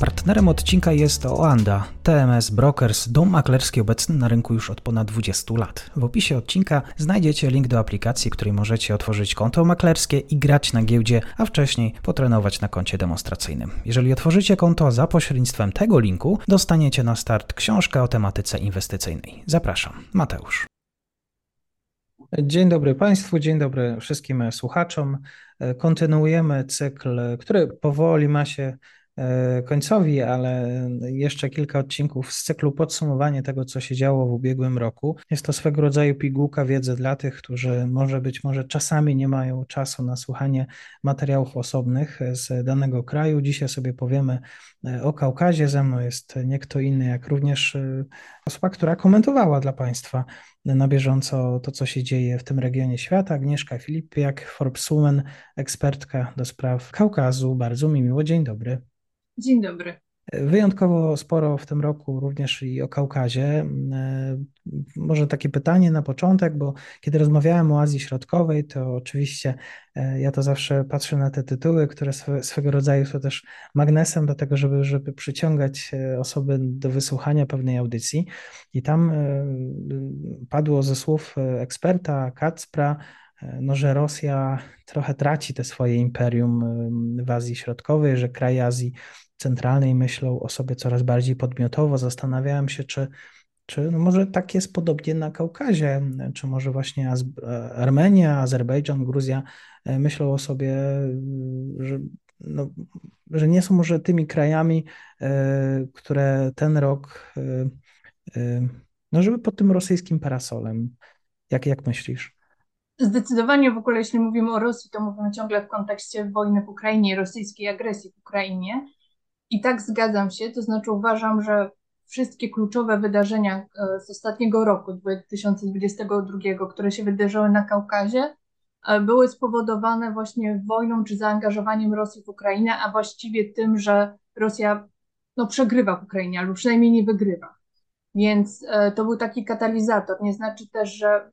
Partnerem odcinka jest Oanda, TMS Brokers, dom maklerski obecny na rynku już od ponad 20 lat. W opisie odcinka znajdziecie link do aplikacji, której możecie otworzyć konto maklerskie i grać na giełdzie, a wcześniej potrenować na koncie demonstracyjnym. Jeżeli otworzycie konto za pośrednictwem tego linku, dostaniecie na start książkę o tematyce inwestycyjnej. Zapraszam, Mateusz. Dzień dobry Państwu, dzień dobry wszystkim słuchaczom. Kontynuujemy cykl, który powoli ma się E, końcowi, ale jeszcze kilka odcinków z cyklu podsumowanie tego, co się działo w ubiegłym roku. Jest to swego rodzaju pigułka wiedzy dla tych, którzy może być może czasami nie mają czasu na słuchanie materiałów osobnych z danego kraju. Dzisiaj sobie powiemy e, o Kaukazie. Ze mną jest nie kto inny, jak również e, osoba, która komentowała dla Państwa na bieżąco to, co się dzieje w tym regionie świata. Agnieszka Filipiak, Forbeswoman, ekspertka do spraw Kaukazu. Bardzo mi miło. Dzień dobry. Dzień dobry. Wyjątkowo sporo w tym roku również i o Kaukazie. E, może takie pytanie na początek, bo kiedy rozmawiałem o Azji Środkowej, to oczywiście e, ja to zawsze patrzę na te tytuły, które swego rodzaju są też magnesem do tego, żeby, żeby przyciągać e, osoby do wysłuchania pewnej audycji. I tam padło ze słów eksperta Kacpra, no, że Rosja trochę traci te swoje imperium w Azji Środkowej, że kraje Azji centralnej myślą o sobie coraz bardziej podmiotowo. Zastanawiałem się, czy, czy no może tak jest podobnie na Kaukazie, czy może właśnie Armenia, Azerbejdżan, Gruzja e, myślą o sobie, że, no, że nie są może tymi krajami, e, które ten rok, e, no żeby pod tym rosyjskim parasolem. Jak, jak myślisz? Zdecydowanie w ogóle, jeśli mówimy o Rosji, to mówimy ciągle w kontekście wojny w Ukrainie, rosyjskiej agresji w Ukrainie. I tak zgadzam się, to znaczy uważam, że wszystkie kluczowe wydarzenia e, z ostatniego roku, 2022, które się wydarzyły na Kaukazie, e, były spowodowane właśnie wojną czy zaangażowaniem Rosji w Ukrainę, a właściwie tym, że Rosja no, przegrywa w Ukrainie, albo przynajmniej nie wygrywa. Więc e, to był taki katalizator. Nie znaczy też, że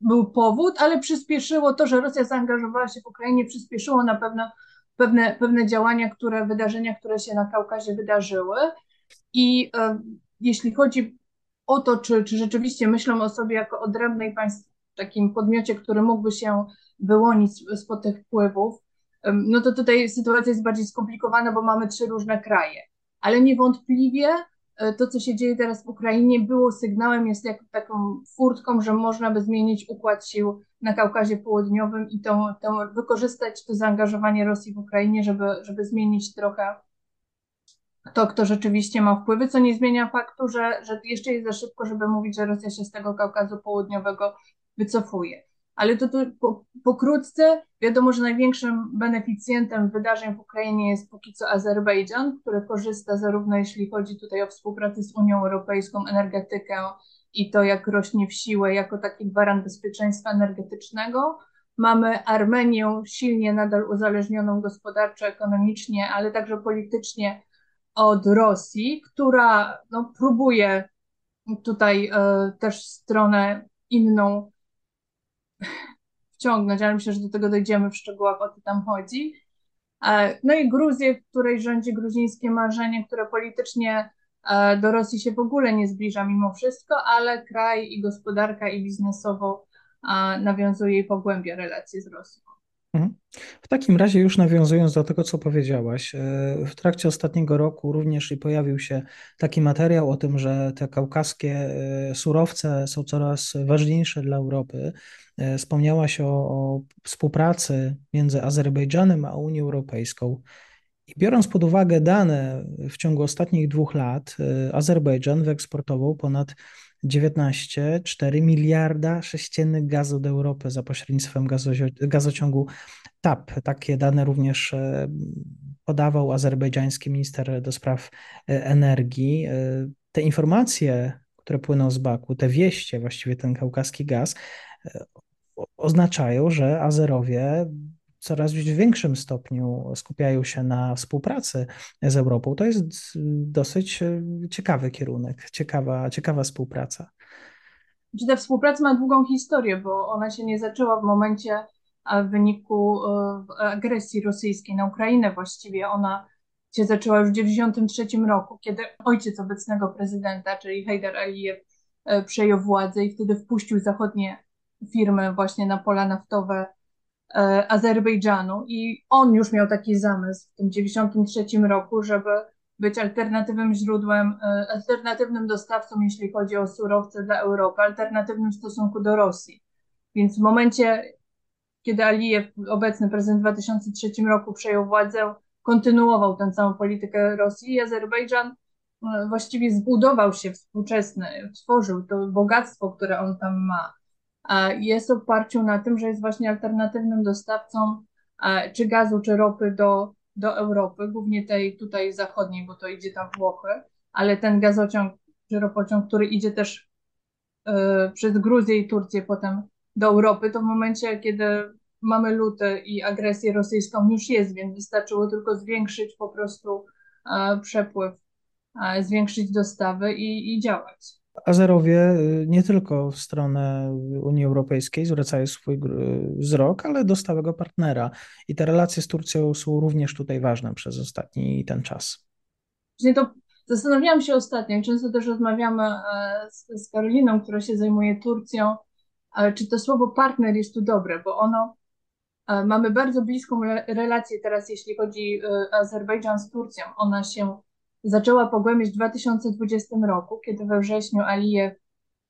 był powód, ale przyspieszyło to, że Rosja zaangażowała się w Ukrainie, przyspieszyło na pewno pewne, pewne działania, które, wydarzenia, które się na Kaukazie wydarzyły. I e, jeśli chodzi o to, czy, czy rzeczywiście myślą o sobie jako odrębnej państw, takim podmiocie, który mógłby się wyłonić spod tych wpływów, no to tutaj sytuacja jest bardziej skomplikowana, bo mamy trzy różne kraje. Ale niewątpliwie e, to, co się dzieje teraz w Ukrainie, było sygnałem, jest jak taką furtką, że można by zmienić układ sił na Kaukazie Południowym i tą, tą, wykorzystać to zaangażowanie Rosji w Ukrainie, żeby, żeby zmienić trochę to, kto rzeczywiście ma wpływy, co nie zmienia faktu, że, że jeszcze jest za szybko, żeby mówić, że Rosja się z tego Kaukazu Południowego wycofuje. Ale to po, pokrótce wiadomo, że największym beneficjentem wydarzeń w Ukrainie jest póki co Azerbejdżan, który korzysta zarówno jeśli chodzi tutaj o współpracę z Unią Europejską, energetykę, i to, jak rośnie w siłę jako taki gwarant bezpieczeństwa energetycznego. Mamy Armenię silnie nadal uzależnioną gospodarczo, ekonomicznie, ale także politycznie od Rosji, która no, próbuje tutaj e, też stronę inną wciągnąć, ale myślę, że do tego dojdziemy w szczegółach, o co tam chodzi. E, no i Gruzję, w której rządzi gruzińskie marzenie, które politycznie do Rosji się w ogóle nie zbliża mimo wszystko, ale kraj i gospodarka i biznesowo e, nawiązuje i pogłębia relacje z Rosją. Mhm. W takim razie, już nawiązując do tego, co powiedziałaś, e, w trakcie ostatniego roku również i pojawił się taki materiał o tym, że te kaukaskie surowce są coraz ważniejsze dla Europy. Wspomniałaś o, o współpracy między Azerbejdżanem a Unią Europejską. I biorąc pod uwagę dane w ciągu ostatnich dwóch lat, y, Azerbejdżan wyeksportował ponad 19,4 miliarda sześciennych gazu do Europy za pośrednictwem gazociągu TAP. Takie dane również y, podawał azerbejdżański minister do spraw y, energii. Te informacje, które płyną z Baku, te wieście, właściwie ten kaukaski gaz, oznaczają, że Azerowie coraz w większym stopniu skupiają się na współpracy z Europą. To jest dosyć ciekawy kierunek, ciekawa, ciekawa współpraca. Ta współpraca ma długą historię, bo ona się nie zaczęła w momencie w wyniku agresji rosyjskiej na Ukrainę właściwie. Ona się zaczęła już w 1993 roku, kiedy ojciec obecnego prezydenta, czyli Heydar Aliyev, e, przejął władzę i wtedy wpuścił zachodnie firmy właśnie na pola naftowe e, Azerbejdżanu i on już miał taki zamysł w tym 1993 roku, żeby być alternatywnym źródłem, e, alternatywnym dostawcą, jeśli chodzi o surowce dla Europy, alternatywnym w stosunku do Rosji. Więc w momencie, kiedy Alijew, obecny prezydent w 2003 roku przejął władzę, kontynuował tę całą politykę Rosji i Azerbejdżan e, właściwie zbudował się współczesny, tworzył to bogactwo, które on tam ma. Jest w oparciu na tym, że jest właśnie alternatywnym dostawcą e, czy gazu, czy ropy do, do Europy, głównie tej tutaj zachodniej, bo to idzie tam Włochy, ale ten gazociąg czy ropociąg, który idzie też e, przez Gruzję i Turcję potem do Europy, to w momencie, kiedy mamy lutę i agresję rosyjską już jest, więc wystarczyło tylko zwiększyć po prostu e, przepływ, zwiększyć dostawy i, i działać. Azerowie y, nie tylko w stronę Unii Europejskiej zwracają swój wzrok, ale do stałego partnera. I te relacje z Turcją są również tutaj ważne przez ostatni ten czas. to zastanawiałam się ostatnio, często też rozmawiamy e, z, z Karoliną, która się zajmuje Turcją, czy to słowo partner jest tu dobre, bo ono E, mamy bardzo bliską relację teraz, jeśli chodzi e, Azerbejdżan z Turcją. Ona się zaczęła pogłębiać w 2020 roku, kiedy we wrześniu Alijew,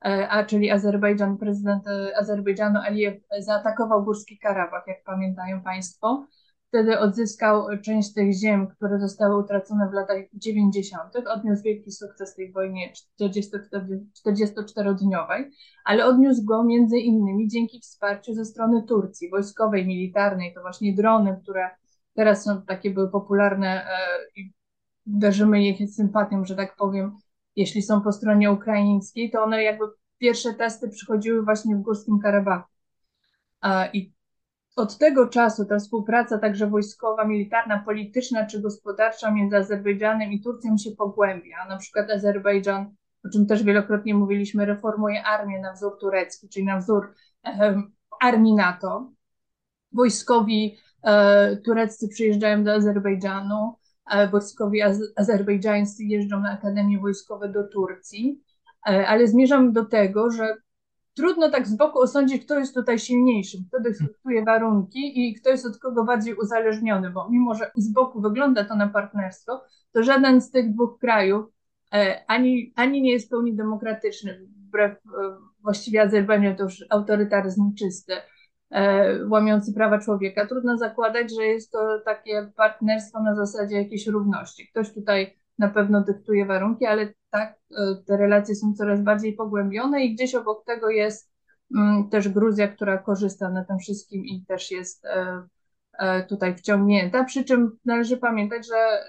e, a czyli Azerbejdżan, prezydent Azerbejdżanu Alijew zaatakował Górski Karabach, jak pamiętają Państwo. Wtedy odzyskał część tych ziem, które zostały utracone w latach 90., odniósł wielki sukces tej wojnie 44-dniowej, ale odniósł go między innymi dzięki wsparciu ze strony Turcji, wojskowej, militarnej, to właśnie drony, które teraz są takie były popularne e, i darzymy je sympatią, że tak powiem, jeśli są po stronie ukraińskiej, to one jakby pierwsze testy przychodziły właśnie w Górskim Karabachu. I od tego czasu ta współpraca także wojskowa, militarna, polityczna czy gospodarcza między Azerbejdżanem i Turcją się pogłębia. Na przykład Azerbejdżan, o czym też wielokrotnie mówiliśmy, reformuje armię na wzór turecki, czyli na wzór e, armii NATO. Wojskowi e, tureccy przyjeżdżają do Azerbejdżanu, wojskowi az azerbejdżańscy jeżdżą na akademie wojskowe do Turcji, e, ale zmierzam do tego, że trudno tak z boku osądzić, kto jest tutaj silniejszy, kto dyktuje warunki i kto jest od kogo bardziej uzależniony, bo mimo, że z boku wygląda to na partnerstwo, to żaden z tych dwóch krajów e, ani, ani nie jest w pełni demokratyczny, wbrew e, właściwie Azerbejdżan to już autorytaryzm czysty, łamiący prawa człowieka. Trudno zakładać, że jest to takie partnerstwo na zasadzie jakiejś równości. Ktoś tutaj na pewno dyktuje warunki, ale tak, e, te relacje są coraz bardziej pogłębione i gdzieś obok tego jest mm, też Gruzja, która korzysta na tym wszystkim i też jest e, e, tutaj wciągnięta. Przy czym należy pamiętać, że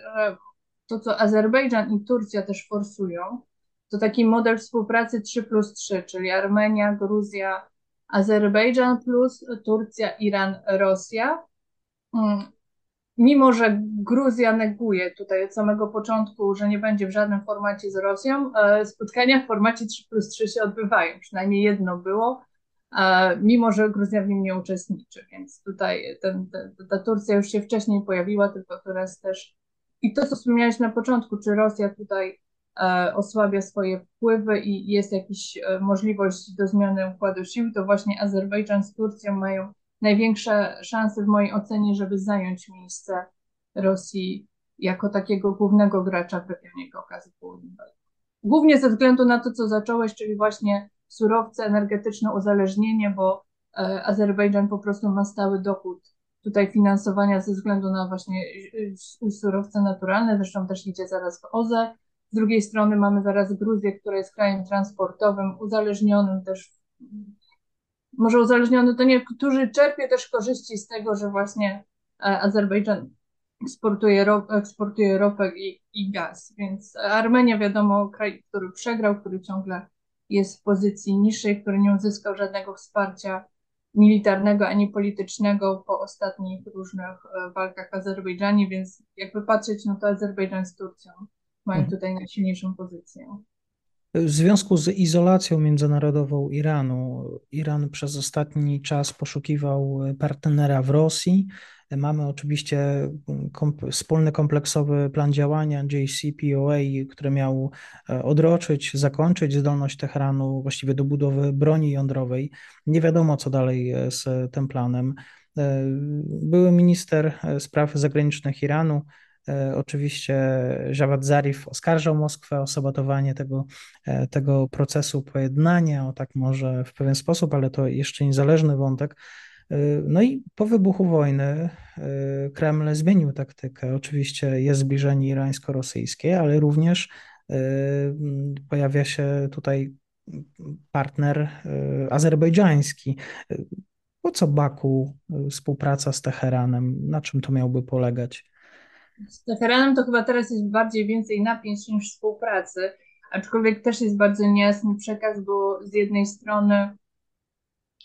to, co Azerbejdżan i Turcja też forsują, to taki model współpracy 3 plus 3, czyli Armenia, Gruzja, Azerbejdżan plus Turcja, Iran, Rosja. Mm, mimo że Gruzja neguje tutaj od samego początku, że nie będzie w żadnym formacie z Rosją, e, spotkania w formacie 3 plus 3 się odbywają. Przynajmniej jedno było, e, mimo że Gruzja w nim nie uczestniczy. Więc tutaj ten, ten, ta Turcja już się wcześniej pojawiła, tylko teraz też. I to, co wspomniałeś na początku, czy Rosja tutaj osłabia swoje wpływy i jest jakaś możliwość do zmiany układu sił, to właśnie Azerbejdżan z Turcją mają największe szanse w mojej ocenie, żeby zająć miejsce Rosji jako takiego głównego gracza w regionie Kaukazu Południowego. Głównie ze względu na to, co zacząłeś, czyli właśnie surowce, energetyczne uzależnienie, bo e, Azerbejdżan po prostu ma stały dochód tutaj finansowania ze względu na właśnie e, surowce naturalne, zresztą też idzie zaraz w OZE. Z drugiej strony mamy zaraz Gruzję, która jest krajem transportowym, uzależnionym też może uzależniony to nie, którzy czerpie też korzyści z tego, że właśnie e, Azerbejdżan eksportuje, ro, eksportuje ropę i, i gaz. Więc Armenia, wiadomo, kraj, który przegrał, który ciągle jest w pozycji niższej, który nie uzyskał żadnego wsparcia militarnego ani politycznego po ostatnich różnych walkach w Azerbejdżanie, więc jakby patrzeć, no to Azerbejdżan z Turcją mają mhm. tutaj najsilniejszą pozycję. W związku z izolacją międzynarodową Iranu, Iran przez ostatni czas poszukiwał partnera w Rosji. Mamy oczywiście komp wspólny kompleksowy plan działania JCPOA, który miał e, odroczyć, zakończyć zdolność Teheranu właściwie do budowy broni jądrowej. Nie wiadomo, co dalej e, z tym planem. E, były minister spraw zagranicznych Iranu oczywiście Javad Zarif oskarżał Moskwę o sabotowanie tego, e, tego procesu pojednania, o tak może w pewien sposób, ale to jeszcze niezależny wątek. E, no i po wybuchu wojny Kreml zmienił taktykę. Oczywiście jest zbliżenie irańsko-rosyjskie, ale również pojawia się tutaj partner azerbejdżański. Po co Baku współpraca z Teheranem? Na czym to miałby polegać? Z Teheranem to chyba teraz jest bardziej więcej napięć niż współpracy, aczkolwiek też jest bardzo niejasny przekaz, bo z jednej strony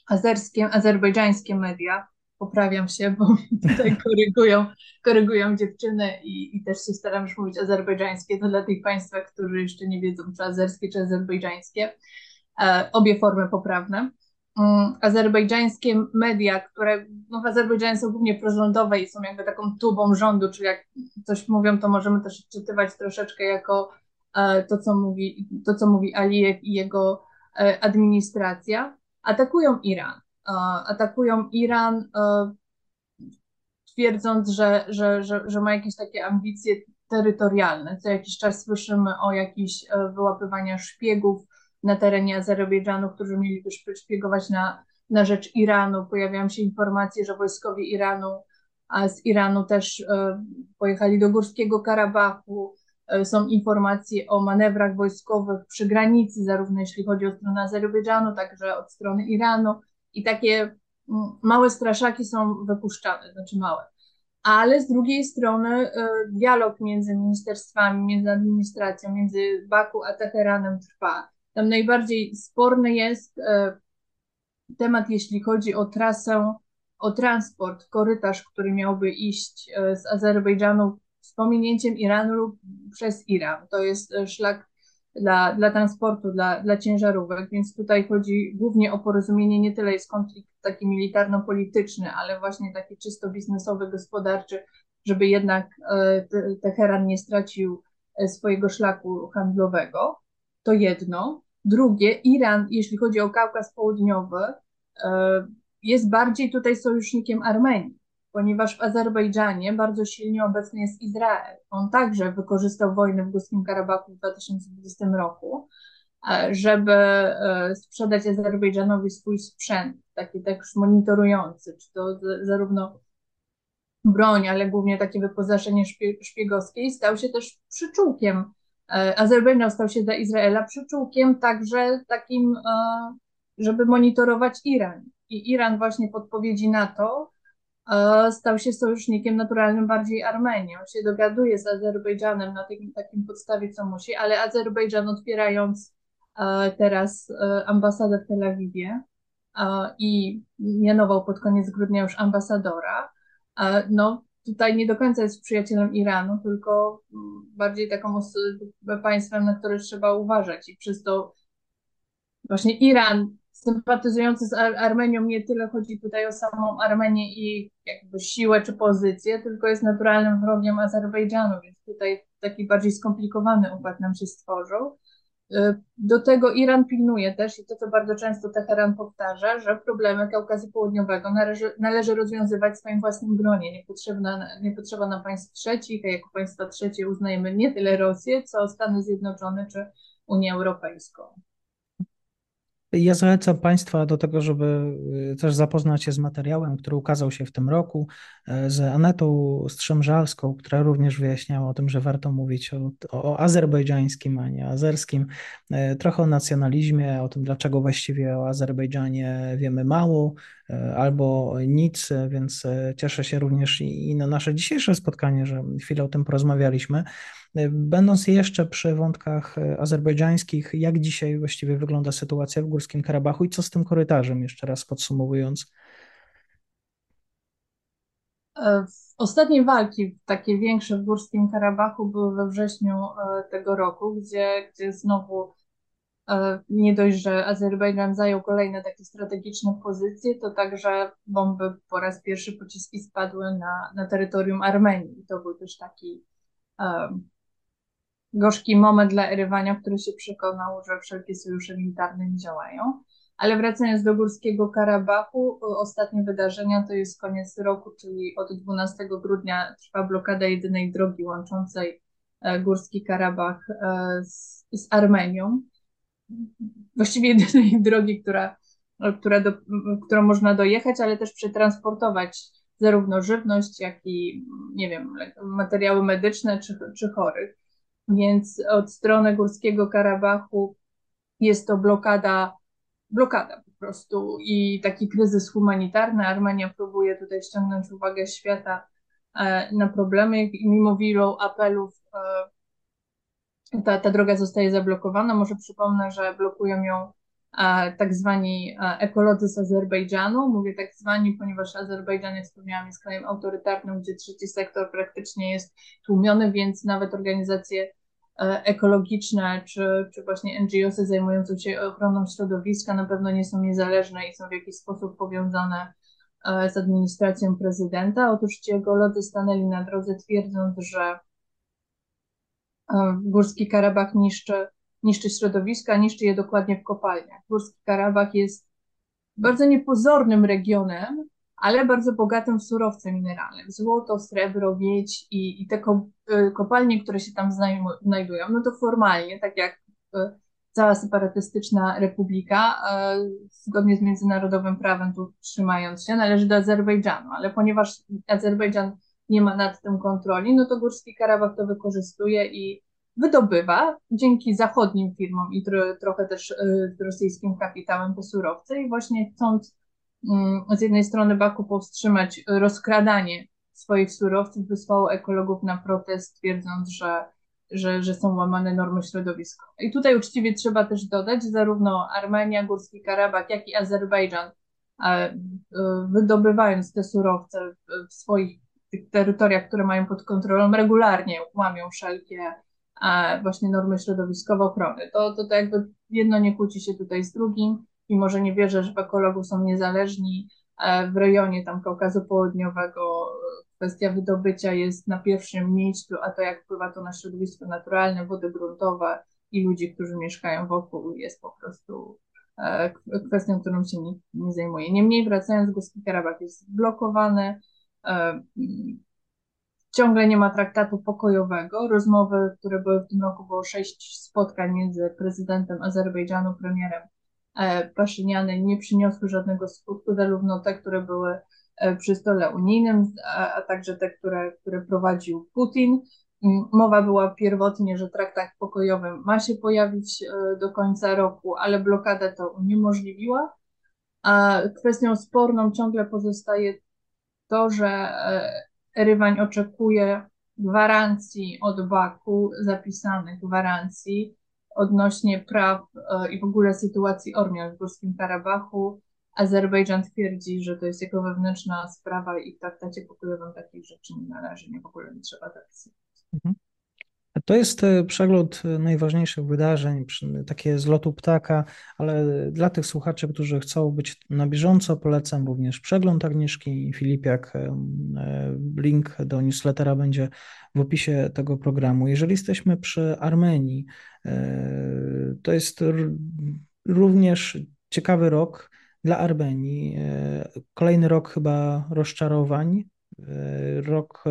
azerskie, azerbejdżańskie media, poprawiam się, bo tutaj korygują, korygują dziewczyny i, i też się staram już mówić azerbejdżańskie, to dla tych Państwa, którzy jeszcze nie wiedzą, czy azerskie, czy azerbejdżańskie, e, obie formy poprawne. Mm, azerbejdżańskie media, które no, w Azerbejdżanie są głównie prorządowe i są jakby taką tubą rządu, czyli jak coś mówią, to możemy też czytywać troszeczkę jako e, to, co mówi, to, co mówi Alijew i jego e, administracja, atakują Iran. E, atakują Iran twierdząc, że, że, że, że ma jakieś takie ambicje terytorialne. Co jakiś czas słyszymy o jakichś wyłapywaniach szpiegów, na terenie Azerbejdżanu, którzy mieli szpiegować na, na rzecz Iranu. Pojawiają się informacje, że wojskowie Iranu, a z Iranu też e, pojechali do Górskiego Karabachu. E, są informacje o manewrach wojskowych przy granicy, zarówno jeśli chodzi o stronę Azerbejdżanu, także od strony Iranu. I takie mm, małe straszaki są wypuszczane, znaczy małe. Ale z drugiej strony e, dialog między ministerstwami, między administracją, między Baku a Teheranem trwa. Tam najbardziej sporny jest e, temat, jeśli chodzi o trasę, o transport, korytarz, który miałby iść e, z Azerbejdżanu z pominięciem Iranu lub przez Iran. To jest e, szlak dla, dla transportu, dla, dla ciężarówek, więc tutaj chodzi głównie o porozumienie, nie tyle jest konflikt taki militarno-polityczny, ale właśnie taki czysto biznesowy, gospodarczy, żeby jednak Teheran nie stracił swojego szlaku handlowego to jedno. Drugie, Iran, jeśli chodzi o Kaukaz Południowy, e, jest bardziej tutaj sojusznikiem Armenii, ponieważ w Azerbejdżanie bardzo silnie obecny jest Izrael. On także wykorzystał wojnę w Górskim Karabachu w 2020 roku, e, żeby e, sprzedać Azerbejdżanowi swój sprzęt, taki też monitorujący, czy to zarówno broń, ale głównie takie wyposażenie szpiegowskie, stał się też przyczółkiem Azerbejdżan stał się dla Izraela przyczółkiem także takim, e, żeby monitorować Iran. I Iran właśnie w odpowiedzi na to e, stał się sojusznikiem naturalnym bardziej Armenii. On się dogaduje z Azerbejdżanem na takim, takim podstawie, co musi, ale Azerbejdżan otwierając teraz ambasadę w Tel Awiwie i mianował pod koniec grudnia już ambasadora, no tutaj nie do końca jest przyjacielem Iranu, tylko bardziej taką państwem, na które trzeba uważać i przez to właśnie Iran sympatyzujący z Ar Armenią nie tyle chodzi tutaj o samą Armenię i jakby siłę czy pozycję, tylko jest naturalnym wrogiem Azerbejdżanu, więc tutaj taki bardziej skomplikowany układ nam się stworzył. Y, do tego Iran pilnuje też, i to co bardzo często Teheran powtarza, że problemy Kaukazu Południowego należy, należy rozwiązywać w swoim własnym gronie. Nie nie potrzeba nam państw trzecich, a jako państwa trzecie uznajemy nie tyle Rosję, co Stany Zjednoczone czy Unię Europejską. Ja zachęcam Państwa do tego, żeby y, też zapoznać się z materiałem, który ukazał się w tym roku, y, z Anetą Strzemżalską, która również wyjaśniała o tym, że warto mówić o, o azerbejdżańskim, a nie azerskim, y, trochę o nacjonalizmie, o tym, dlaczego właściwie o Azerbejdżanie wiemy mało albo nic, więc cieszę się również i na nasze dzisiejsze spotkanie, że chwilę o tym porozmawialiśmy. Będąc jeszcze przy wątkach e, azerbejdżańskich, jak dzisiaj właściwie wygląda sytuacja w Górskim Karabachu i co z tym korytarzem, jeszcze raz podsumowując? Ostatnie walki, takie większe w Górskim Karabachu, były we wrześniu tego roku, gdzie, gdzie znowu nie dość, że Azerbejdżan zajął kolejne takie strategiczne pozycje, to także bomby po raz pierwszy pociski spadły na, na terytorium Armenii. To był też taki gorzki moment dla Erywania, który się przekonał, że wszelkie sojusze militarne nie działają. Ale wracając do Górskiego Karabachu, ostatnie wydarzenia to jest koniec roku, czyli od 12 grudnia trwa blokada jedynej drogi łączącej e, Górski Karabach e, z, z Armenią właściwie jedynej drogi, która, która do, którą można dojechać, ale też przetransportować zarówno żywność, jak i, nie wiem, materiały medyczne czy, czy chorych. Więc od strony Górskiego Karabachu jest to blokada, blokada po prostu i taki kryzys humanitarny. Armenia próbuje tutaj ściągnąć uwagę świata e, na problemy i mimo wielu apelów e, ta, ta droga zostaje zablokowana. Może przypomnę, że blokują ją e, tak zwani ekolodzy z Azerbejdżanu. Mówię tak zwani, ponieważ Azerbejdżan, jak wspomniałam, jest krajem autorytarnym, gdzie trzeci sektor praktycznie jest tłumiony, więc nawet organizacje ekologiczne czy, czy właśnie NGOsy zajmujące się ochroną środowiska na pewno nie są niezależne i są w jakiś sposób powiązane z administracją prezydenta. Otóż ci ekolodzy stanęli na drodze twierdząc, że Górski Karabach niszczy, niszczy środowiska, niszczy je dokładnie w kopalniach. Górski Karabach jest bardzo niepozornym regionem, ale bardzo bogatym w surowce mineralne. Złoto, srebro, miedź i, i te y, kopalnie, które się tam znajdują, no to formalnie, tak jak y, cała separatystyczna republika, y, zgodnie z międzynarodowym prawem tu trzymając się, należy do Azerbejdżanu, ale ponieważ Azerbejdżan nie ma nad tym kontroli, no to Górski Karabach to wykorzystuje i wydobywa dzięki zachodnim firmom i tro, trochę też y, rosyjskim kapitałem te surowce i właśnie chcąc z jednej strony Baku powstrzymać rozkradanie swoich surowców, wysłało ekologów na protest, twierdząc, że, że, że są łamane normy środowiskowe. I tutaj uczciwie trzeba też dodać, zarówno Armenia, Górski Karabach, jak i Azerbejdżan, y, wydobywając te surowce w swoich terytoriach, które mają pod kontrolą, regularnie łamią wszelkie właśnie normy środowiskowe ochrony. To, to, to jakby jedno nie kłóci się tutaj z drugim, mimo że nie wierzę, że ekologów są niezależni. W rejonie tam Kaukazu Południowego kwestia wydobycia jest na pierwszym miejscu, a to jak wpływa to na środowisko naturalne, wody gruntowe i ludzi, którzy mieszkają wokół, jest po prostu e, kwestią, którą się nikt nie zajmuje. Niemniej wracając, Górski Karabach jest blokowany, E, ciągle nie ma traktatu pokojowego. Rozmowy, które były w tym roku, było sześć spotkań między prezydentem Azerbejdżanu, premierem e, Paszynianem, nie przyniosły żadnego skutku, zarówno te, które były e, przy stole unijnym, a, także te, które, które prowadził Putin. Mm, mowa była pierwotnie, że traktat pokojowy ma się pojawić do końca roku, ale blokada to uniemożliwiła. A kwestią sporną ciągle pozostaje to, że e, Rywań oczekuje gwarancji od Baku, zapisanych gwarancji odnośnie praw e, i w ogóle sytuacji Ormian w Górskim Karabachu. Azerbejdżan twierdzi, że to jest jego wewnętrzna sprawa i w traktacie pokojowym takich rzeczy nie należy, nie w ogóle nie trzeba zapisywać. Mhm. To jest e, przegląd e, najważniejszych wydarzeń, takie z lotu ptaka, ale dla tych słuchaczy, którzy chcą być na bieżąco, polecam również przegląd Agnieszki Filipiak. E, link do newslettera będzie w opisie tego programu. Jeżeli jesteśmy przy Armenii, to jest również ciekawy rok dla Armenii. Kolejny rok chyba rozczarowań, rok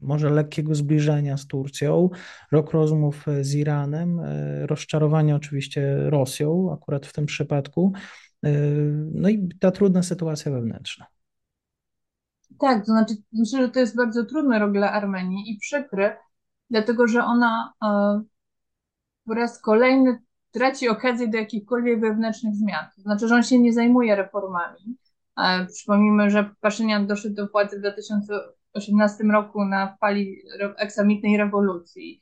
może lekkiego zbliżenia z Turcją, rok rozmów z Iranem, e, rozczarowanie oczywiście Rosją, akurat w tym przypadku, e, no i ta trudna sytuacja wewnętrzna. Tak, to znaczy myślę, że to jest bardzo trudny rok dla Armenii i przykry, dlatego że ona e, po raz kolejny traci okazję do jakichkolwiek wewnętrznych zmian. To znaczy, że on się nie zajmuje reformami. Przypomnijmy, że Paszynian doszedł do władzy w 2000 2018 roku na fali aksamitnej rewolucji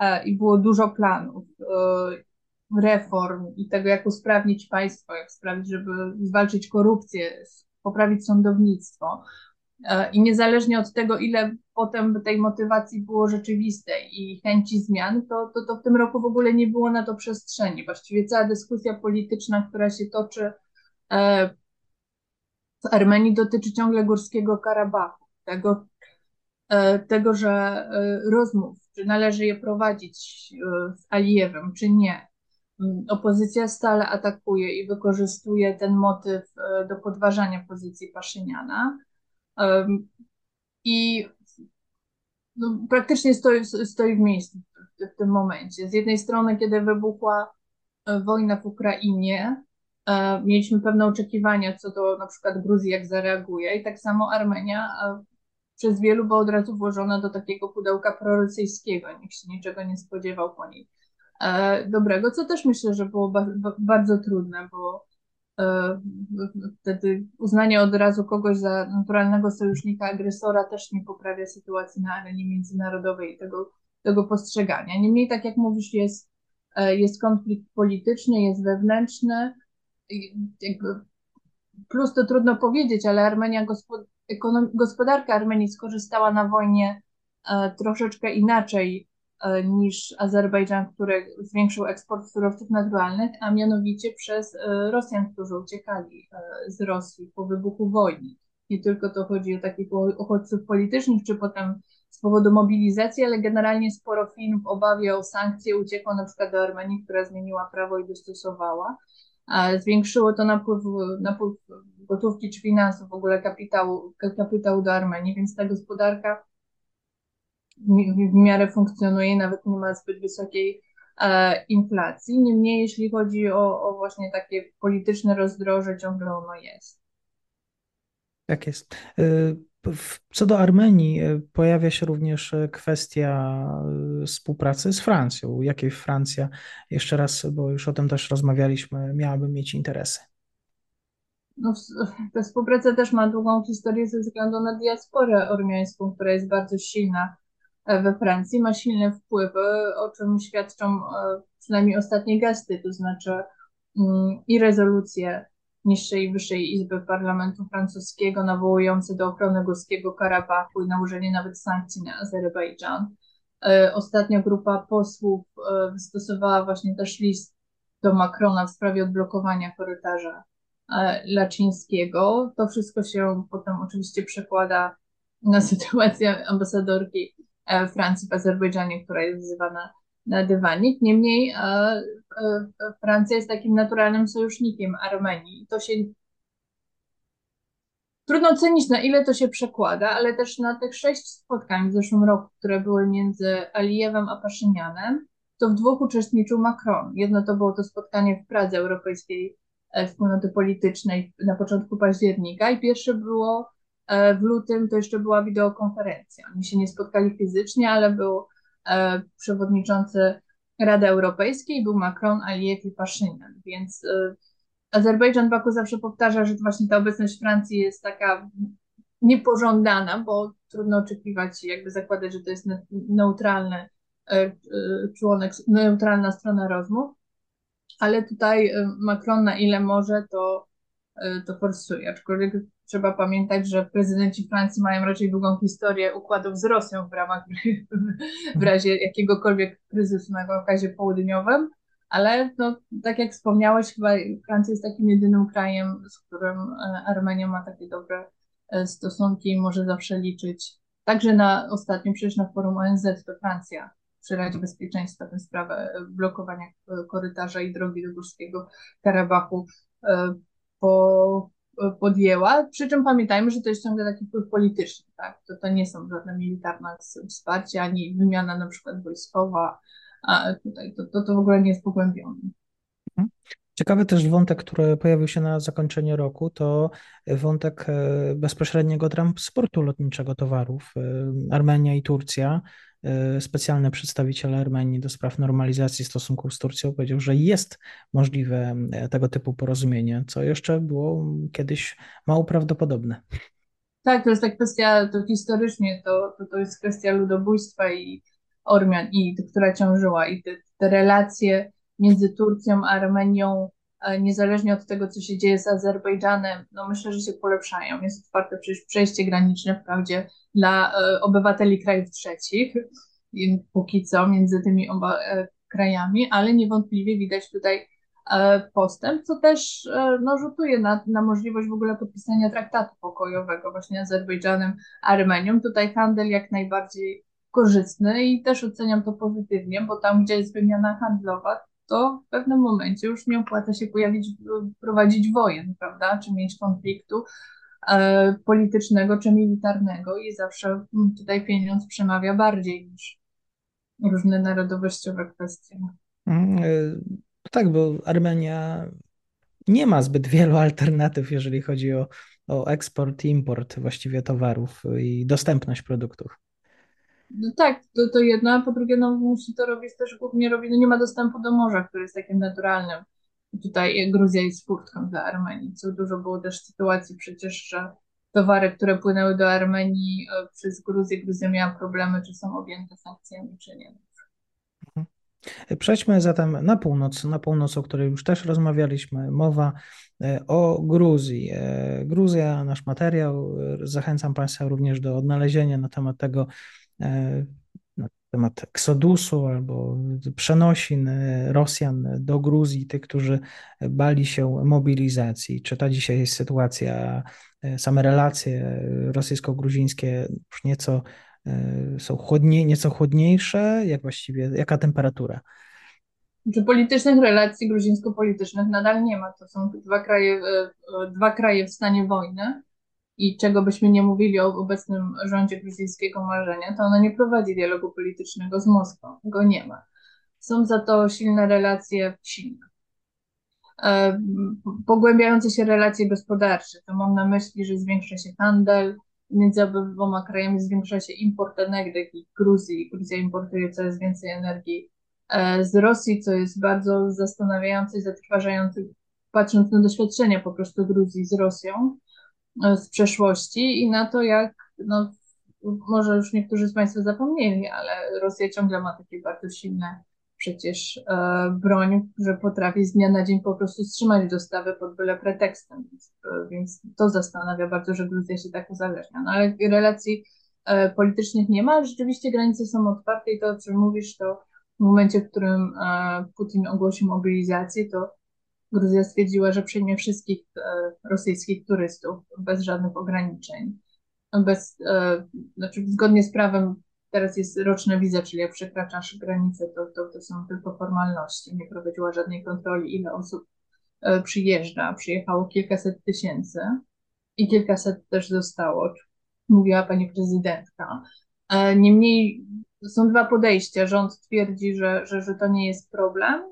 e, i było dużo planów, e, reform i tego, jak usprawnić państwo, jak sprawić, żeby zwalczyć korupcję, poprawić sądownictwo. E, I niezależnie od tego, ile potem tej motywacji było rzeczywistej i chęci zmian, to, to, to w tym roku w ogóle nie było na to przestrzeni. Właściwie cała dyskusja polityczna, która się toczy e, w Armenii, dotyczy ciągle Górskiego Karabachu. Tego, e, tego że rozmów, czy należy je prowadzić z Alijewem, czy nie. Mm, opozycja stale atakuje i wykorzystuje ten motyw do podważania pozycji Paszyniana i no, praktycznie stoi, stoi w miejscu w, w tym momencie. Z jednej strony, kiedy wybuchła e, wojna w Ukrainie, e, mieliśmy pewne oczekiwania co do na przykład Gruzji, jak zareaguje, i tak samo Armenia e, przez wielu była od razu włożona do takiego pudełka prorosyjskiego. Nikt się niczego nie spodziewał po niej dobrego, co też myślę, że było bardzo trudne, bo wtedy uznanie od razu kogoś za naturalnego sojusznika agresora też nie poprawia sytuacji na arenie międzynarodowej i tego, tego postrzegania. Niemniej, tak jak mówisz, jest, e, jest konflikt polityczny, jest wewnętrzny. Jakby plus to trudno powiedzieć, ale Armenia, gospodarka Armenii skorzystała na wojnie e, troszeczkę inaczej E, niż Azerbejdżan, który zwiększył eksport surowców naturalnych, a mianowicie przez e, Rosjan, którzy uciekali e, z Rosji po wybuchu wojny. Nie tylko to chodzi o takich uchodźców politycznych, czy potem z powodu mobilizacji, ale generalnie sporo Chin w obawie o sankcje uciekło na przykład do Armenii, która zmieniła prawo i dostosowała. Zwiększyło to napływ, napływ gotówki czy finansów, w ogóle kapitału, kapitału do Armenii, więc ta gospodarka w miarę funkcjonuje, nawet nie ma zbyt wysokiej e, inflacji. Niemniej, jeśli chodzi o, o właśnie takie polityczne rozdroże, ciągle ono jest. Tak jest. E, co do Armenii, e, pojawia się również kwestia współpracy z Francją. Jakiej Francja, jeszcze raz, bo już o tym też rozmawialiśmy, miałaby mieć interesy? No, ta współpraca też ma długą historię ze względu na diasporę ormiańską, która jest bardzo silna we Francji ma silne wpływy, o czym świadczą e, przynajmniej ostatnie gesty, to znaczy mm, i rezolucje niższej i wyższej izby parlamentu francuskiego nawołujące do ochrony Górskiego Karabachu i nałożenie nawet sankcji na Azerbejdżan. E, ostatnia grupa posłów e, wystosowała właśnie też list do Macrona w sprawie odblokowania korytarza lacińskiego. To wszystko się potem oczywiście przekłada na sytuację ambasadorki Francji w Azerbejdżanie, która jest wzywana na dywanik. Niemniej e, e, Francja jest takim naturalnym sojusznikiem Armenii. To się trudno ocenić, na ile to się przekłada, ale też na tych sześć spotkań w zeszłym roku, które były między Alijewem a Paszynianem, to w dwóch uczestniczył Macron. Jedno to było to spotkanie w Pradze Europejskiej Wspólnoty Politycznej na początku października i pierwsze było E, w lutym to jeszcze była wideokonferencja. Oni się nie spotkali fizycznie, ale był e, przewodniczący Rady Europejskiej, był Macron, Aliyev i Paszynian, więc e, Azerbejdżan Baku zawsze powtarza, że właśnie ta obecność Francji jest taka niepożądana, bo trudno oczekiwać, jakby zakładać, że to jest neutralny członek, neutralna strona rozmów, ale tutaj Macron na ile może, to, to forsuje, aczkolwiek trzeba pamiętać, że prezydenci Francji mają raczej długą historię układów z Rosją w ramach w razie jakiegokolwiek kryzysu na Kaukazie Południowym, ale no, tak jak wspomniałeś, chyba Francja jest takim jedynym krajem, z którym e, Armenia ma takie dobre e, stosunki i może zawsze liczyć. Także na ostatnim, przecież na forum ONZ to Francja przy Radzie Bezpieczeństwa tę sprawę blokowania korytarza i drogi do Górskiego Karabachu. E, po, podjęła, przy czym pamiętajmy, że to jest ciągle taki wpływ polityczny, tak? To, to nie są żadne militarne wsparcie, ani wymiana na przykład wojskowa, a tutaj to, to, to w ogóle nie jest pogłębione. Mhm. Ciekawy też wątek, który pojawił się na zakończenie roku, to wątek e, bezpośredniego transportu lotniczego towarów. E, Armenia i Turcja specjalny przedstawiciel Armenii do spraw normalizacji stosunków z Turcją powiedział, że jest możliwe e, tego typu porozumienie, co jeszcze było kiedyś mało prawdopodobne. Tak, to jest ta kwestia, to historycznie to, to, to jest kwestia ludobójstwa i Ormian, i która ciążyła, i te, te relacje między Turcją a Armenią niezależnie od tego, co się dzieje z Azerbejdżanem, no myślę, że się polepszają. Jest otwarte przecież przejście graniczne wprawdzie dla obywateli krajów trzecich, póki co między tymi oba krajami, ale niewątpliwie widać tutaj E, postęp, co też e, no, rzutuje na, na możliwość w ogóle podpisania traktatu pokojowego właśnie Azerbejdżanem, Armenią. Tutaj handel jak najbardziej korzystny i też oceniam to pozytywnie, bo tam, gdzie jest wymiana handlowa, to w pewnym momencie już nie opłaca się pojawić, prowadzić wojen, prawda, czy mieć konfliktu e, politycznego czy militarnego i zawsze mm, tutaj pieniądz przemawia bardziej niż różne narodowościowe kwestie. Mm, tak, bo Armenia nie ma zbyt wielu alternatyw, jeżeli chodzi o, o eksport i import właściwie towarów i dostępność produktów. No tak, to, to jedno, a po drugie, no musi to robić też głównie robi, no nie ma dostępu do morza, które jest takim naturalnym. Tutaj Gruzja jest furtką dla Armenii, co dużo było też sytuacji przecież, że towary, które płynęły do Armenii e, przez Gruzję, Gruzja miała problemy, czy są objęte sankcjami, czy nie. Mhm. Przejdźmy zatem na północ, na północ, o której już też rozmawialiśmy. Mowa e, o Gruzji. E, Gruzja, nasz materiał. Zachęcam Państwa również do odnalezienia na temat tego, na temat eksodusu albo przenosin Rosjan do Gruzji, tych, którzy bali się mobilizacji. Czy ta dzisiaj jest sytuacja, same relacje rosyjsko-gruzińskie już nieco E, są chłodnie, nieco chłodniejsze? Jak właściwie, jaka temperatura? Czy politycznych relacji gruzińsko-politycznych nadal nie ma. To są dwa kraje, e, e, dwa kraje w stanie wojny i czego byśmy nie mówili o obecnym rządzie gruzińskiego marzenia, to ono nie prowadzi dialogu politycznego z Moskwą. Go nie ma. Są za to silne relacje silne. Pogłębiające się relacje gospodarcze. To mam na myśli, że zwiększa się handel, między obydwoma krajami zwiększa się import energii Gruzji. Gruzja importuje coraz więcej energii e, z Rosji, co jest bardzo zastanawiające i zatrważające, patrząc na doświadczenia po prostu Gruzji z Rosją e, z przeszłości i na to, jak, no, może już niektórzy z Państwa zapomnieli, ale Rosja ciągle ma takie bardzo silne przecież e, broń, że potrafi z dnia na dzień po prostu wstrzymać dostawy pod byle pretekstem. Więc, e, więc to zastanawia bardzo, że Gruzja się tak uzależnia. No ale relacji e, politycznych nie ma, rzeczywiście granice są otwarte i to, o czym mówisz, to w momencie, w którym e, Putin ogłosił mobilizację, to Gruzja stwierdziła, że przyjmie wszystkich e, rosyjskich turystów bez żadnych ograniczeń. Bez, e, znaczy zgodnie z prawem Teraz jest roczna wiza, czyli jak przekraczasz granicę, to, to, to są tylko formalności. Nie prowadziła żadnej kontroli, ile osób e, przyjeżdża. Przyjechało kilkaset tysięcy i kilkaset też zostało, mówiła pani prezydentka. Niemniej są dwa podejścia. Rząd twierdzi, że, że, że to nie jest problem,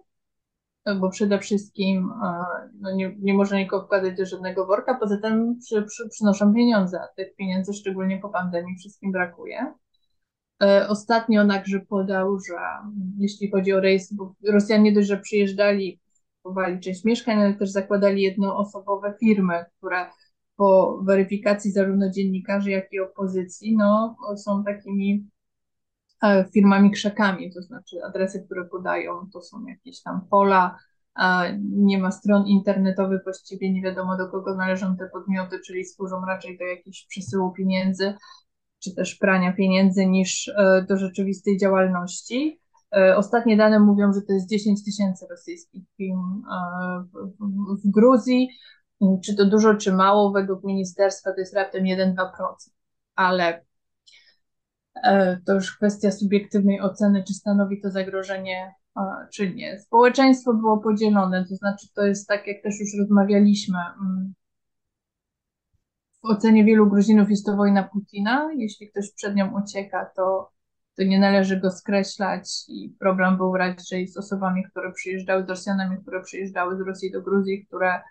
bo przede wszystkim e, no nie, nie można nikogo wkładać do żadnego worka, poza tym przy, przy, przynoszą pieniądze, a tych pieniędzy szczególnie po pandemii wszystkim brakuje. E, ostatnio także podał, że jeśli chodzi o rejs, bo Rosjanie nie dość, że przyjeżdżali, kupowali część mieszkań, ale też zakładali jednoosobowe firmy, które po weryfikacji zarówno dziennikarzy, jak i opozycji, no, są takimi firmami krzakami, to znaczy adresy, które podają, to są jakieś tam pola, nie ma stron internetowych, właściwie nie wiadomo do kogo należą te podmioty, czyli służą raczej do jakichś przesyłu pieniędzy, czy też prania pieniędzy niż e, do rzeczywistej działalności. E, ostatnie dane mówią, że to jest 10 tysięcy rosyjskich firm e, w Gruzji. Czy to dużo, czy mało? Według ministerstwa to jest raptem 1-2%, ale to już kwestia subiektywnej oceny, czy stanowi to zagrożenie, czy nie. Społeczeństwo było podzielone, to znaczy to jest tak, jak też już rozmawialiśmy, mm, w ocenie wielu Gruzinów jest to wojna Putina. Jeśli ktoś przed nią ucieka, to, to nie należy go skreślać i problem był raczej z osobami, które przyjeżdżały, z Rosjanami, które przyjeżdżały z Rosji do Gruzji, które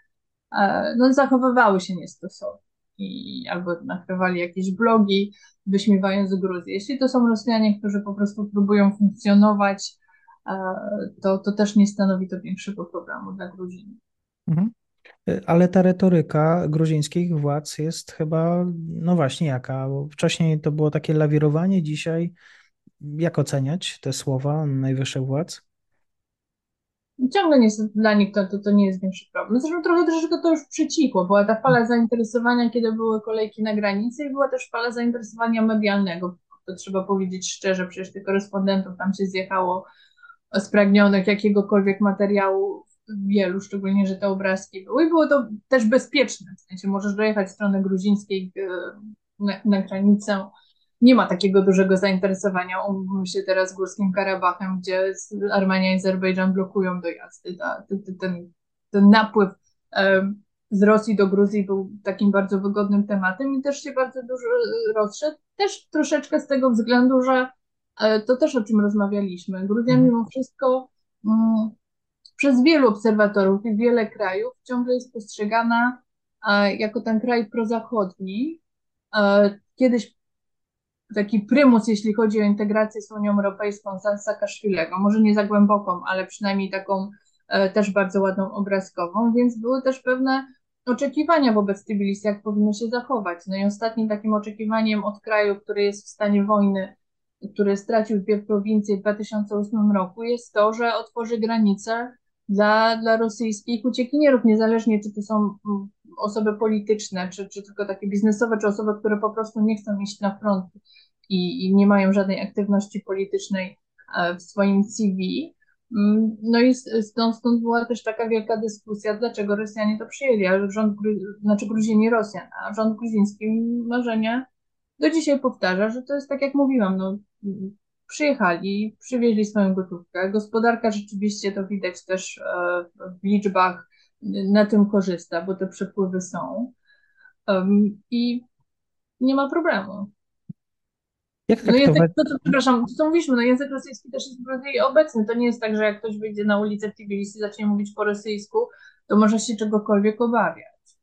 e, no, zachowywały się niestosownie i albo nakrywali jakieś blogi, wyśmiewając Gruzję. Jeśli to są Rosjanie, którzy po prostu próbują funkcjonować, e, to, to też nie stanowi to większego problemu dla Gruzinów. Mhm. Ale ta retoryka gruzińskich władz jest chyba, no właśnie, jaka? Bo wcześniej to było takie lawirowanie, dzisiaj jak oceniać te słowa najwyższych władz? Ciągle nie jest dla nich to, to, to nie jest większy problem. Zresztą trochę troszeczkę to już przycichło. Była ta fala zainteresowania, kiedy były kolejki na granicy i była też fala zainteresowania medialnego. To trzeba powiedzieć szczerze, przecież tych korespondentów tam się zjechało spragnionych jakiegokolwiek materiału wielu, szczególnie, że te obrazki były. I było to też bezpieczne, w sensie możesz dojechać w stronę gruzińskiej e, na, na granicę. Nie ma takiego dużego zainteresowania, umówmy się teraz Górskim Karabachem, gdzie Armenia i Azerbejdżan blokują dojazdy. Ta, ten, ten, napływ e, z Rosji do Gruzji był takim bardzo wygodnym tematem i też się bardzo dużo rozszedł. Też troszeczkę z tego względu, że e, to też o czym rozmawialiśmy. Gruzja mhm. mimo wszystko mm, przez wielu obserwatorów i wiele krajów ciągle jest postrzegana jako ten kraj prozachodni. Kiedyś taki prymus, jeśli chodzi o integrację z Unią Europejską, Saakaszwilego, może nie za głęboką, ale przynajmniej taką e, też bardzo ładną obrazkową, więc były też pewne oczekiwania wobec Tbilisi, jak powinno się zachować. No i ostatnim takim oczekiwaniem od kraju, który jest w stanie wojny, który stracił dwie prowincje w 2008 roku, jest to, że otworzy granice dla, dla rosyjskich uciekinierów, niezależnie czy to są osoby polityczne, czy, czy tylko takie biznesowe, czy osoby, które po prostu nie chcą iść na front i, i nie mają żadnej aktywności politycznej e, w swoim CV. Mm, no i stąd, stąd była też taka wielka dyskusja, dlaczego Rosjanie to przyjęli, a rząd, znaczy Gruzini Rosjan, a rząd gruziński marzenia do dzisiaj powtarza, że to jest tak jak mówiłam, no, przyjechali, przywieźli swoją gotówkę. Gospodarka rzeczywiście to widać też e, w liczbach, na tym korzysta, bo te przepływy są. I nie ma problemu. Jak no język, no to, przepraszam, co mówiliśmy, no język rosyjski też jest bardziej obecny. To nie jest tak, że jak ktoś wyjdzie na ulicę w Tbilisi i zacznie mówić po rosyjsku, to może się czegokolwiek obawiać.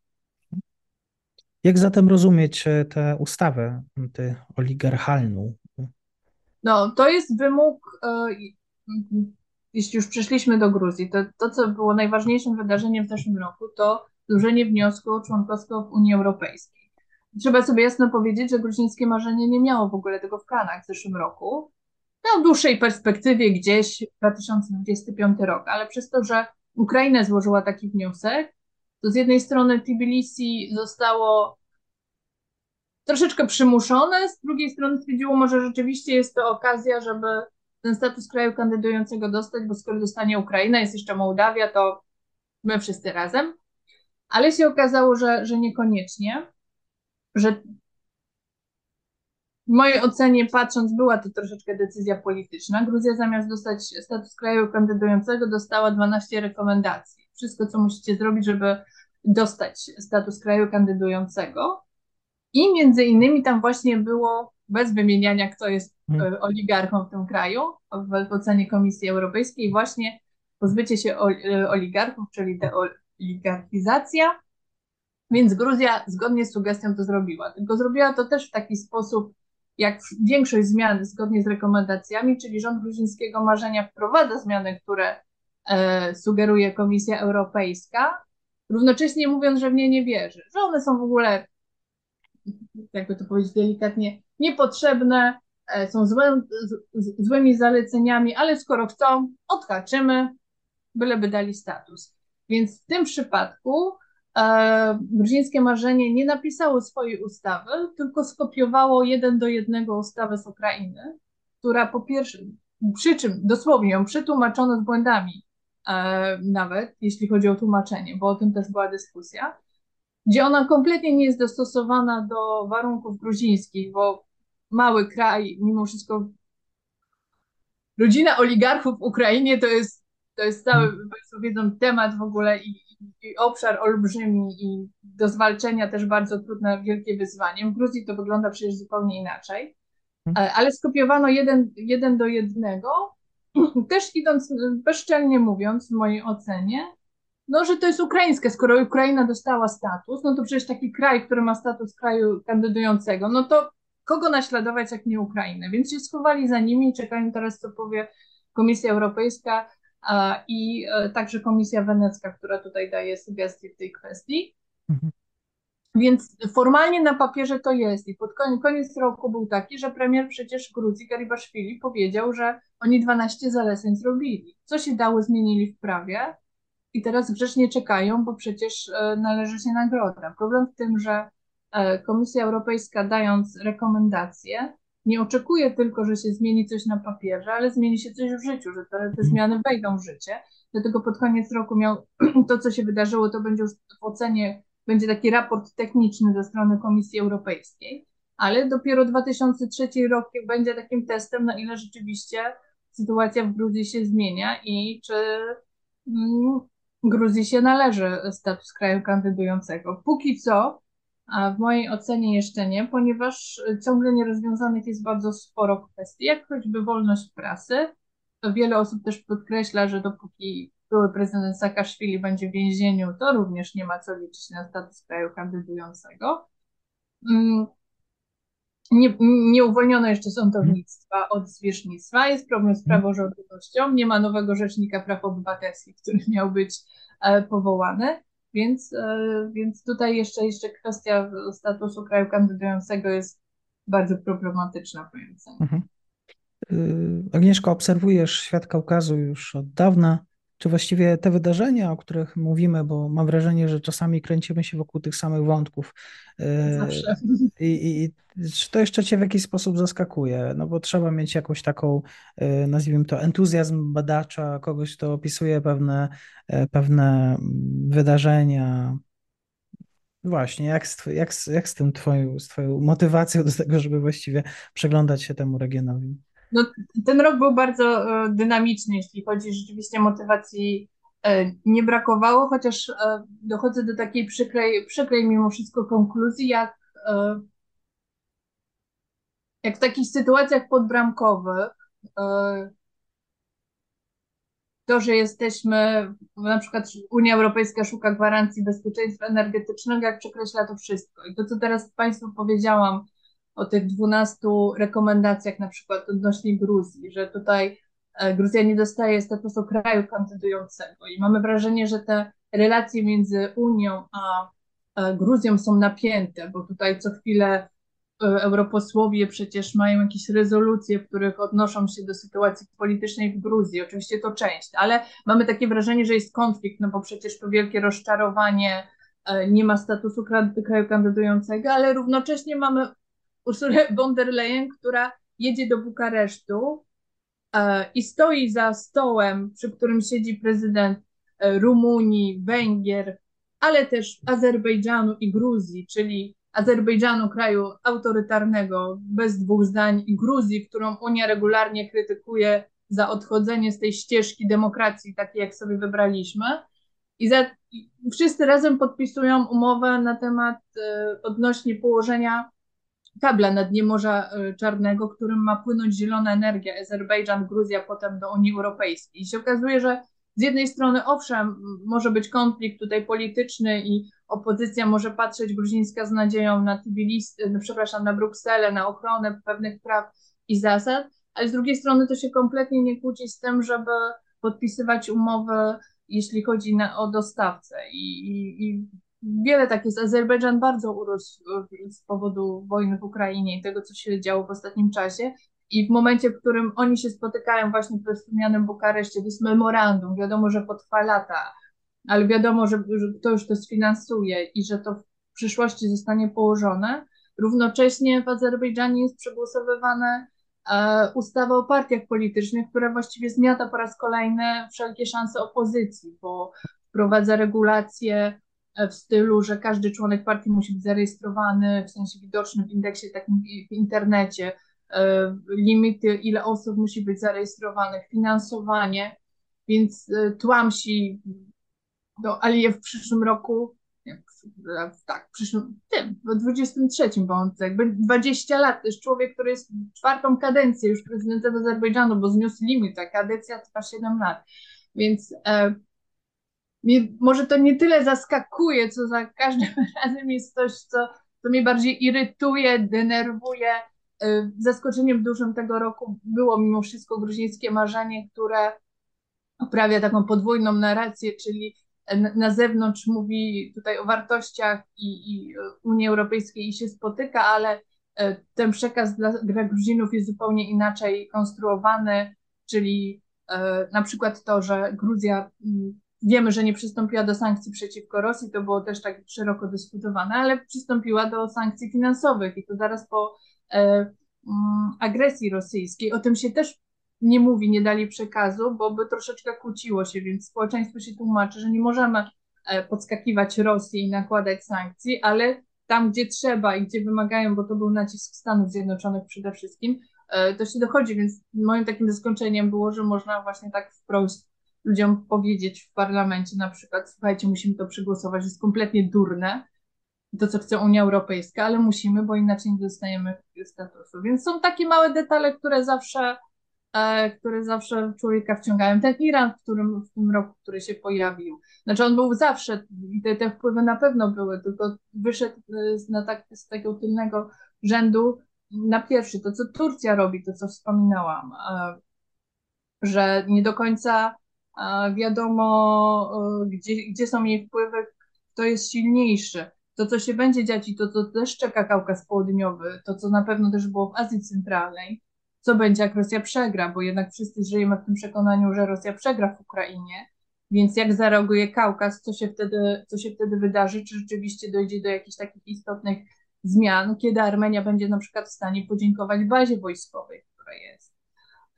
Jak zatem rozumieć e, tę ustawę oligarchalną? No, to jest wymóg, e, jeśli już przeszliśmy do Gruzji, to, to co było najważniejszym wydarzeniem w zeszłym roku, to złożenie wniosku o członkostwo w Unii Europejskiej. Trzeba sobie jasno powiedzieć, że gruzińskie marzenie nie miało w ogóle tego w planach w zeszłym roku. No, w dłuższej perspektywie gdzieś 2025 rok, ale przez to, że Ukraina złożyła taki wniosek, to z jednej strony Tbilisi zostało troszeczkę przymuszone, z drugiej strony stwierdziło, może rzeczywiście jest to okazja, żeby ten status kraju kandydującego dostać, bo skoro dostanie Ukraina, jest jeszcze Mołdawia, to my wszyscy razem. Ale się okazało, że, że niekoniecznie, że w mojej ocenie patrząc, była to troszeczkę decyzja polityczna. Gruzja zamiast dostać status kraju kandydującego, dostała 12 rekomendacji. Wszystko, co musicie zrobić, żeby dostać status kraju kandydującego. I między innymi tam właśnie było, bez wymieniania, kto jest hmm. e, oligarchą w tym kraju, w ocenie Komisji Europejskiej, właśnie pozbycie się e, oligarchów, czyli deoligarchizacja. Więc Gruzja zgodnie z sugestią to zrobiła. Tylko zrobiła to też w taki sposób, jak większość zmian zgodnie z rekomendacjami, czyli rząd gruzińskiego marzenia wprowadza zmiany, które e, sugeruje Komisja Europejska, równocześnie mówiąc, że w nie nie wierzy, że one są w ogóle jakby to powiedzieć delikatnie, niepotrzebne, e, są złe, z, złymi zaleceniami, ale skoro chcą, odhaczymy, byleby dali status. Więc w tym przypadku e, marzenie nie napisało swojej ustawy, tylko skopiowało jeden do jednego ustawę z Ukrainy, która po pierwsze, przy czym dosłownie ją przetłumaczono z błędami e, nawet, jeśli chodzi o tłumaczenie, bo o tym też była dyskusja, gdzie ona kompletnie nie jest dostosowana do warunków gruzińskich, bo mały kraj, mimo wszystko rodzina oligarchów w Ukrainie to jest, to jest cały, hmm. Państwo wiedzą, temat w ogóle i, i, obszar olbrzymi i do zwalczenia też bardzo trudne, wielkie wyzwanie. W Gruzji to wygląda przecież zupełnie inaczej, hmm. e, ale skopiowano jeden, jeden do jednego, też idąc, bezczelnie mówiąc, w mojej ocenie, no, że to jest ukraińskie. Skoro Ukraina dostała status, no to przecież taki kraj, który ma status kraju kandydującego, no to kogo naśladować, jak nie Ukrainę? Więc się schowali za nimi i czekają teraz, co powie Komisja Europejska a, i a, e, także Komisja Wenecka, która tutaj daje sugestie w tej kwestii. Mhm. Więc formalnie na papierze to jest i pod koniec, koniec roku był taki, że premier przecież Gruzji Garibaszwili powiedział, że oni 12 zaleceń zrobili. Co się dało, zmienili w prawie i teraz grzecznie czekają, bo przecież e, należy się nagroda. Problem w tym, że e, Komisja Europejska dając rekomendacje nie oczekuje tylko, że się zmieni coś na papierze, ale zmieni się coś w życiu, że te, te zmiany wejdą w życie. Dlatego pod koniec roku miał to, co się wydarzyło, to będzie już w ocenie będzie taki raport techniczny ze strony Komisji Europejskiej, ale dopiero 2003 rok będzie takim testem, na ile rzeczywiście sytuacja w Gruzji się zmienia i czy mm, Gruzji się należy status kraju kandydującego. Póki co, a w mojej ocenie jeszcze nie, ponieważ ciągle nierozwiązanych jest bardzo sporo kwestii, jak choćby wolność prasy. Wiele osób też podkreśla, że dopóki były prezydent Saakaszwili będzie w więzieniu, to również nie ma co liczyć na status kraju kandydującego. Nie, nie uwolniono jeszcze sądownictwa od zwierzchnictwa, jest problem z praworządnością, nie ma nowego rzecznika praw obywatelskich, który miał być e, powołany, więc, e, więc tutaj jeszcze, jeszcze kwestia statusu kraju kandydującego jest bardzo problematyczna, zdaniem. Mhm. Y, Agnieszka, obserwujesz świat Kaukazu już od dawna czy właściwie te wydarzenia, o których mówimy, bo mam wrażenie, że czasami kręcimy się wokół tych samych wątków. Zawsze. I, i, czy to jeszcze Cię w jakiś sposób zaskakuje? No bo trzeba mieć jakąś taką, e, nazwijmy to, entuzjazm badacza, kogoś, kto opisuje pewne, e, pewne wydarzenia. Właśnie, jak z, jak, jak z tym twoją, z Twoją motywacją do tego, żeby właściwie przeglądać się temu regionowi? No, ten rok był bardzo e, dynamiczny, jeśli chodzi rzeczywiście motywacji e, nie brakowało, chociaż e, dochodzę do takiej przykrej, przykrej mimo wszystko konkluzji, jak, jak w takich sytuacjach podbramkowych to, że jesteśmy, na przykład Unia Europejska szuka gwarancji bezpieczeństwa energetycznego, jak przekreśla to wszystko. I to, co teraz Państwu powiedziałam, o tych 12 rekomendacjach, na przykład odnośnie Gruzji, że tutaj e, Gruzja nie dostaje statusu kraju kandydującego i mamy wrażenie, że te relacje między Unią a Gruzją są napięte, bo tutaj co chwilę e, europosłowie przecież mają jakieś rezolucje, w których odnoszą się do sytuacji politycznej w Gruzji. Oczywiście to część, ale mamy takie wrażenie, że jest konflikt, no bo przecież to wielkie rozczarowanie, e, nie ma statusu kraju kandydującego, ale równocześnie mamy Ursulę von der Leyen, która jedzie do Bukaresztu e, i stoi za stołem, przy którym siedzi prezydent e, Rumunii, Węgier, ale też Azerbejdżanu i Gruzji, czyli Azerbejdżanu, kraju autorytarnego, bez dwóch zdań, i Gruzji, którą Unia regularnie krytykuje za odchodzenie z tej ścieżki demokracji, takiej jak sobie wybraliśmy. I za, wszyscy razem podpisują umowę na temat e, odnośnie położenia kabla na dnie Morza e, Czarnego, którym ma płynąć zielona energia, Azerbejdżan, Gruzja, potem do Unii Europejskiej. I się okazuje, że z jednej strony, owszem, może być konflikt tutaj polityczny i opozycja może patrzeć gruzińska z nadzieją na Tbilisi, no, przepraszam, na Brukselę, na ochronę pewnych praw i zasad, ale z drugiej strony to się kompletnie nie kłóci z tym, żeby podpisywać umowy, jeśli chodzi na, o dostawcę. I, i, I wiele tak jest. Azerbejdżan bardzo urósł z powodu wojny w Ukrainie i tego, co się działo w ostatnim czasie. I w momencie, w którym oni się spotykają właśnie we wspomnianym Bukareszcie, to jest memorandum, wiadomo, że potrwa lata, ale wiadomo, że, że ktoś to sfinansuje i że to w przyszłości zostanie położone. Równocześnie w Azerbejdżanie jest przegłosowywane e, ustawa o partiach politycznych, która właściwie zmiata po raz kolejny wszelkie szanse opozycji, bo wprowadza regulacje E, w stylu, że każdy członek partii musi być zarejestrowany, w sensie widoczny w indeksie takim w internecie, e, limity, ile osób musi być zarejestrowanych, finansowanie, więc e, tłamsi do Alijew w przyszłym roku, tak, w przyszłym, tym, w 23, bo on jakby 20 lat, to jest człowiek, który jest czwartą kadencję już prezydentem Azerbejdżanu, bo zniósł limit, a kadencja trwa 7 lat, więc e, mnie, może to nie tyle zaskakuje, co za każdym razem jest coś, co, co mnie bardziej irytuje, denerwuje. Y, zaskoczeniem dużym tego roku było mimo wszystko gruzińskie marzenie, które oprawia taką podwójną narrację, czyli na zewnątrz mówi tutaj o wartościach i, i Unii Europejskiej i się spotyka, ale ten przekaz dla, dla Gruzinów jest zupełnie inaczej konstruowany, czyli na przykład to, że Gruzja mm, wiemy, że nie przystąpiła do sankcji przeciwko Rosji, to było też tak szeroko dyskutowane, ale przystąpiła do sankcji finansowych i to zaraz po e, Mm, agresji rosyjskiej. O tym się też nie mówi, nie dali przekazu, bo by troszeczkę kłóciło się, więc społeczeństwo się tłumaczy, że nie możemy e, podskakiwać Rosji i nakładać sankcji, ale tam, gdzie trzeba i gdzie wymagają, bo to był nacisk Stanów Zjednoczonych przede wszystkim, e, to się dochodzi, więc moim takim zaskoczeniem było, że można właśnie tak wprost ludziom powiedzieć w parlamencie na przykład, słuchajcie, musimy to przegłosować, jest kompletnie durne, to, co chce Unia Europejska, ale musimy, bo inaczej nie dostajemy statusu. Więc są takie małe detale, które zawsze, e, które zawsze człowieka wciągają. Ten Iran, w, którym, w tym roku, który się pojawił, znaczy on był zawsze, te, te wpływy na pewno były, tylko wyszedł e, z, na tak, z takiego tylnego rzędu na pierwszy, to co Turcja robi, to co wspominałam, e, że nie do końca wiadomo, e, gdzie, gdzie są jej wpływy, kto jest silniejszy to, co się będzie dziać i to, co też czeka Kaukaz Południowy, to, co na pewno też było w Azji Centralnej, co będzie, jak Rosja przegra, bo jednak wszyscy żyjemy w tym przekonaniu, że Rosja przegra w Ukrainie, więc jak zareaguje Kaukaz, co się wtedy, co się wtedy wydarzy, czy rzeczywiście dojdzie do jakichś takich istotnych zmian, kiedy Armenia będzie na przykład w stanie podziękować bazie wojskowej, która jest.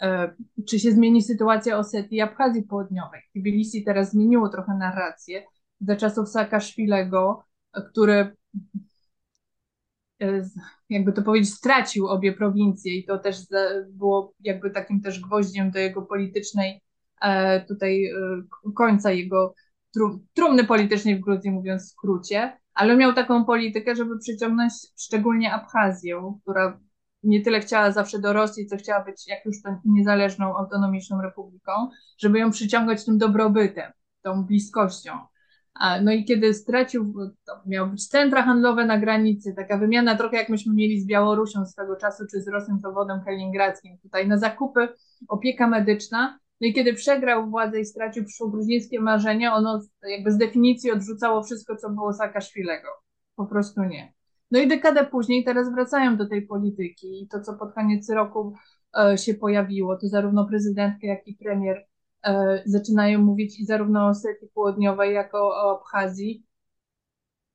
E, czy się zmieni sytuacja Osetii i Abchazji Południowej? Tbilisi teraz zmieniło trochę narrację. Za czasów Saakaszwilego który e, jakby to powiedzieć, stracił obie prowincje i to też było jakby takim też gwoździem do jego politycznej e, tutaj końca jego trumny politycznej w Gruzji, mówiąc w skrócie, ale miał taką politykę, żeby przyciągnąć szczególnie Abchazję, która nie tyle chciała zawsze do Rosji, co chciała być jak już niezależną, autonomiczną republiką, żeby ją przyciągać tym dobrobytem, tą bliskością. No i kiedy stracił, to miały być centra handlowe na granicy, taka wymiana trochę jak myśmy mieli z Białorusią swego czasu, czy z Rosją Zawodem Kaliningradzkim, tutaj na zakupy, opieka medyczna. No i kiedy przegrał władzę i stracił gruzińskie marzenia, ono jakby z definicji odrzucało wszystko, co było Saakaszwilego. Po prostu nie. No i dekadę później teraz wracają do tej polityki i to, co pod koniec roku e, się pojawiło, to zarówno prezydentka, jak i premier E, zaczynają mówić i zarówno o Osetii Południowej, jako o Abchazji,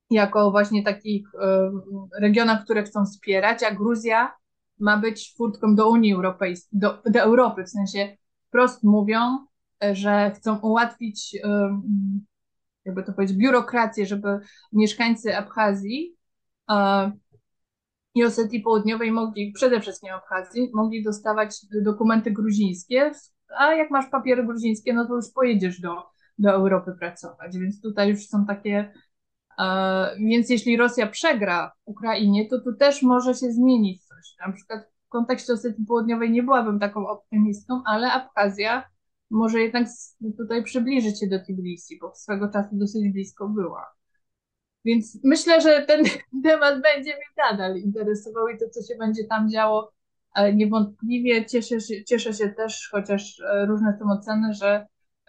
jako właśnie takich e, regionach, które chcą wspierać, a Gruzja ma być furtką do Unii Europejskiej, do, do Europy, w sensie wprost mówią, że chcą ułatwić, jakby to powiedzieć, biurokrację, żeby mieszkańcy Abchazji i Osetii Południowej mogli, przede wszystkim Abchazji, mogli dostawać dokumenty gruzińskie, a jak masz papiery gruzińskie, no to już pojedziesz do, do Europy pracować. Więc tutaj już są takie. E, więc jeśli Rosja przegra Ukrainie, to tu też może się zmienić coś. Na przykład w kontekście Osetii Południowej nie byłabym taką optymistką, ale Abchazja może jednak tutaj przybliżyć się do Tbilisi, bo swego czasu dosyć blisko była. Więc myślę, że ten temat będzie mnie nadal interesował i to, co się będzie tam działo, niewątpliwie cieszę się, cieszę się też, chociaż e, różne są oceny, że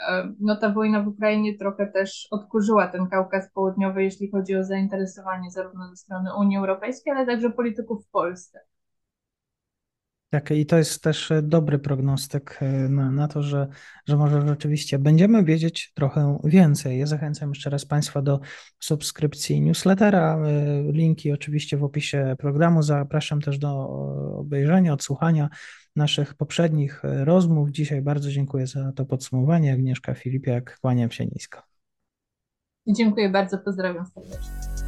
e, no, ta wojna w Ukrainie trochę też odkurzyła ten Kaukaz Południowy, jeśli chodzi o zainteresowanie zarówno ze strony Unii Europejskiej, ale także polityków w Polsce. Tak, i to jest też e, dobry prognostyk e, na, na, to, że, że może rzeczywiście będziemy wiedzieć trochę więcej. Ja zachęcam jeszcze raz Państwa do subskrypcji newslettera. E, linki oczywiście w opisie programu. Zapraszam też do obejrzenia, odsłuchania naszych poprzednich rozmów. Dzisiaj bardzo dziękuję za to podsumowanie. Agnieszka Filipiak, kłaniam się nisko. Dziękuję bardzo, pozdrawiam serdecznie.